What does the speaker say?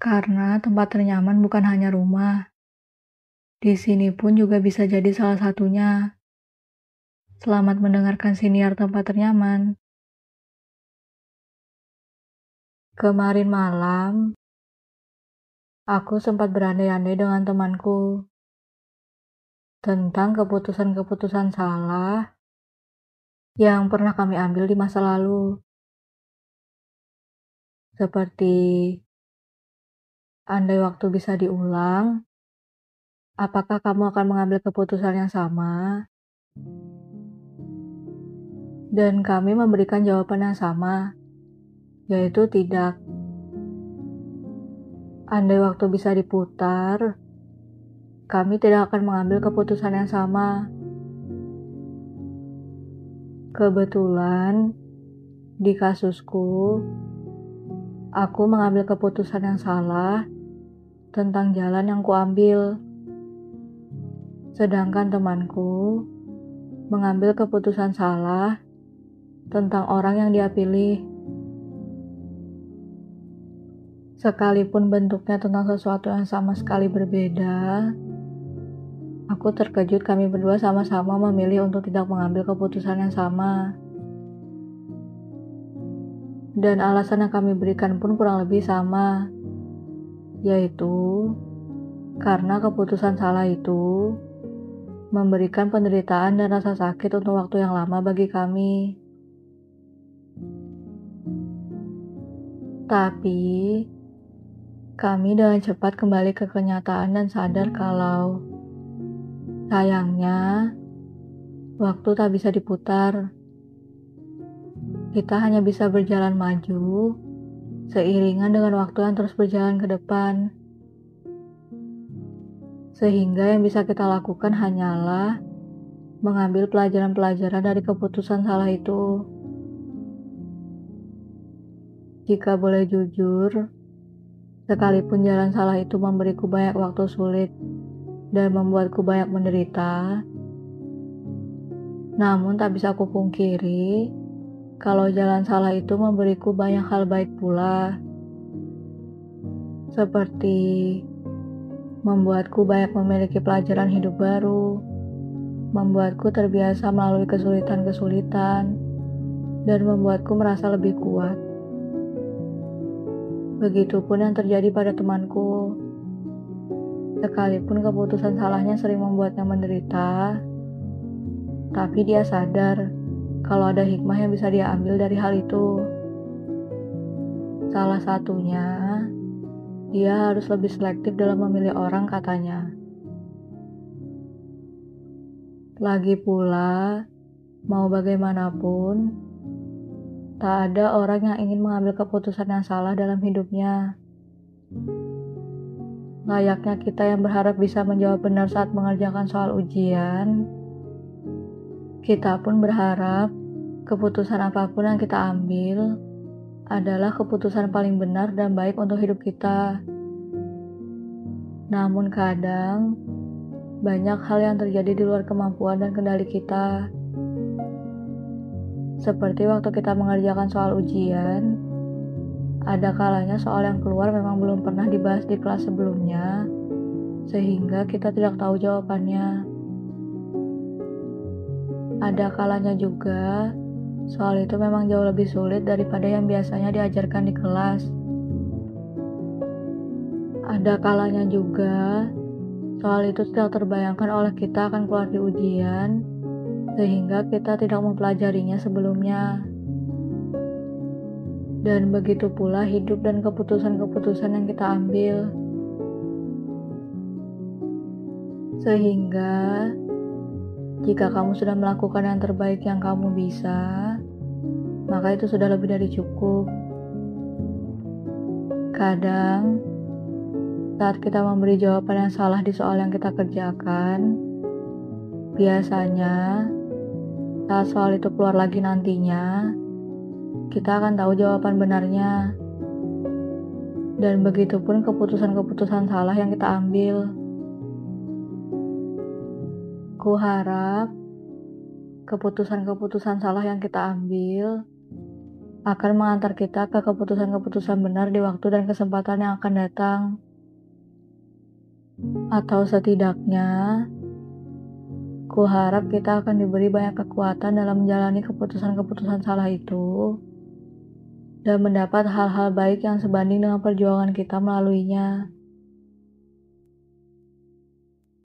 Karena tempat ternyaman bukan hanya rumah. Di sini pun juga bisa jadi salah satunya. Selamat mendengarkan siniar tempat ternyaman. Kemarin malam, aku sempat berandai-andai dengan temanku tentang keputusan-keputusan salah yang pernah kami ambil di masa lalu. Seperti andai waktu bisa diulang, apakah kamu akan mengambil keputusan yang sama? Dan kami memberikan jawaban yang sama, yaitu tidak. Andai waktu bisa diputar, kami tidak akan mengambil keputusan yang sama. Kebetulan, di kasusku, aku mengambil keputusan yang salah tentang jalan yang kuambil. Sedangkan temanku mengambil keputusan salah tentang orang yang dia pilih. Sekalipun bentuknya tentang sesuatu yang sama sekali berbeda, aku terkejut kami berdua sama-sama memilih untuk tidak mengambil keputusan yang sama. Dan alasan yang kami berikan pun kurang lebih sama, yaitu karena keputusan salah itu memberikan penderitaan dan rasa sakit untuk waktu yang lama bagi kami. Tapi, kami dengan cepat kembali ke kenyataan dan sadar kalau sayangnya waktu tak bisa diputar. Kita hanya bisa berjalan maju seiringan dengan waktu yang terus berjalan ke depan. Sehingga yang bisa kita lakukan hanyalah mengambil pelajaran-pelajaran dari keputusan salah itu. Jika boleh jujur, sekalipun jalan salah itu memberiku banyak waktu sulit dan membuatku banyak menderita, namun tak bisa aku pungkiri kalau jalan salah itu memberiku banyak hal baik pula. Seperti membuatku banyak memiliki pelajaran hidup baru, membuatku terbiasa melalui kesulitan-kesulitan, dan membuatku merasa lebih kuat. Begitupun yang terjadi pada temanku. Sekalipun keputusan salahnya sering membuatnya menderita, tapi dia sadar kalau ada hikmah yang bisa dia ambil dari hal itu. Salah satunya, dia harus lebih selektif dalam memilih orang katanya. Lagi pula, mau bagaimanapun, tak ada orang yang ingin mengambil keputusan yang salah dalam hidupnya. Layaknya kita yang berharap bisa menjawab benar saat mengerjakan soal ujian, kita pun berharap Keputusan apa pun yang kita ambil adalah keputusan paling benar dan baik untuk hidup kita. Namun kadang banyak hal yang terjadi di luar kemampuan dan kendali kita. Seperti waktu kita mengerjakan soal ujian, ada kalanya soal yang keluar memang belum pernah dibahas di kelas sebelumnya, sehingga kita tidak tahu jawabannya. Ada kalanya juga Soal itu memang jauh lebih sulit daripada yang biasanya diajarkan di kelas. Ada kalanya juga, soal itu tidak terbayangkan oleh kita akan keluar di ujian, sehingga kita tidak mempelajarinya sebelumnya. Dan begitu pula hidup dan keputusan-keputusan yang kita ambil. Sehingga jika kamu sudah melakukan yang terbaik yang kamu bisa, maka itu sudah lebih dari cukup. Kadang, saat kita memberi jawaban yang salah di soal yang kita kerjakan, biasanya saat soal itu keluar lagi nantinya, kita akan tahu jawaban benarnya. Dan begitu pun keputusan-keputusan salah yang kita ambil. Ku harap keputusan-keputusan salah yang kita ambil akan mengantar kita ke keputusan-keputusan benar di waktu dan kesempatan yang akan datang. Atau setidaknya, ku harap kita akan diberi banyak kekuatan dalam menjalani keputusan-keputusan salah itu dan mendapat hal-hal baik yang sebanding dengan perjuangan kita melaluinya.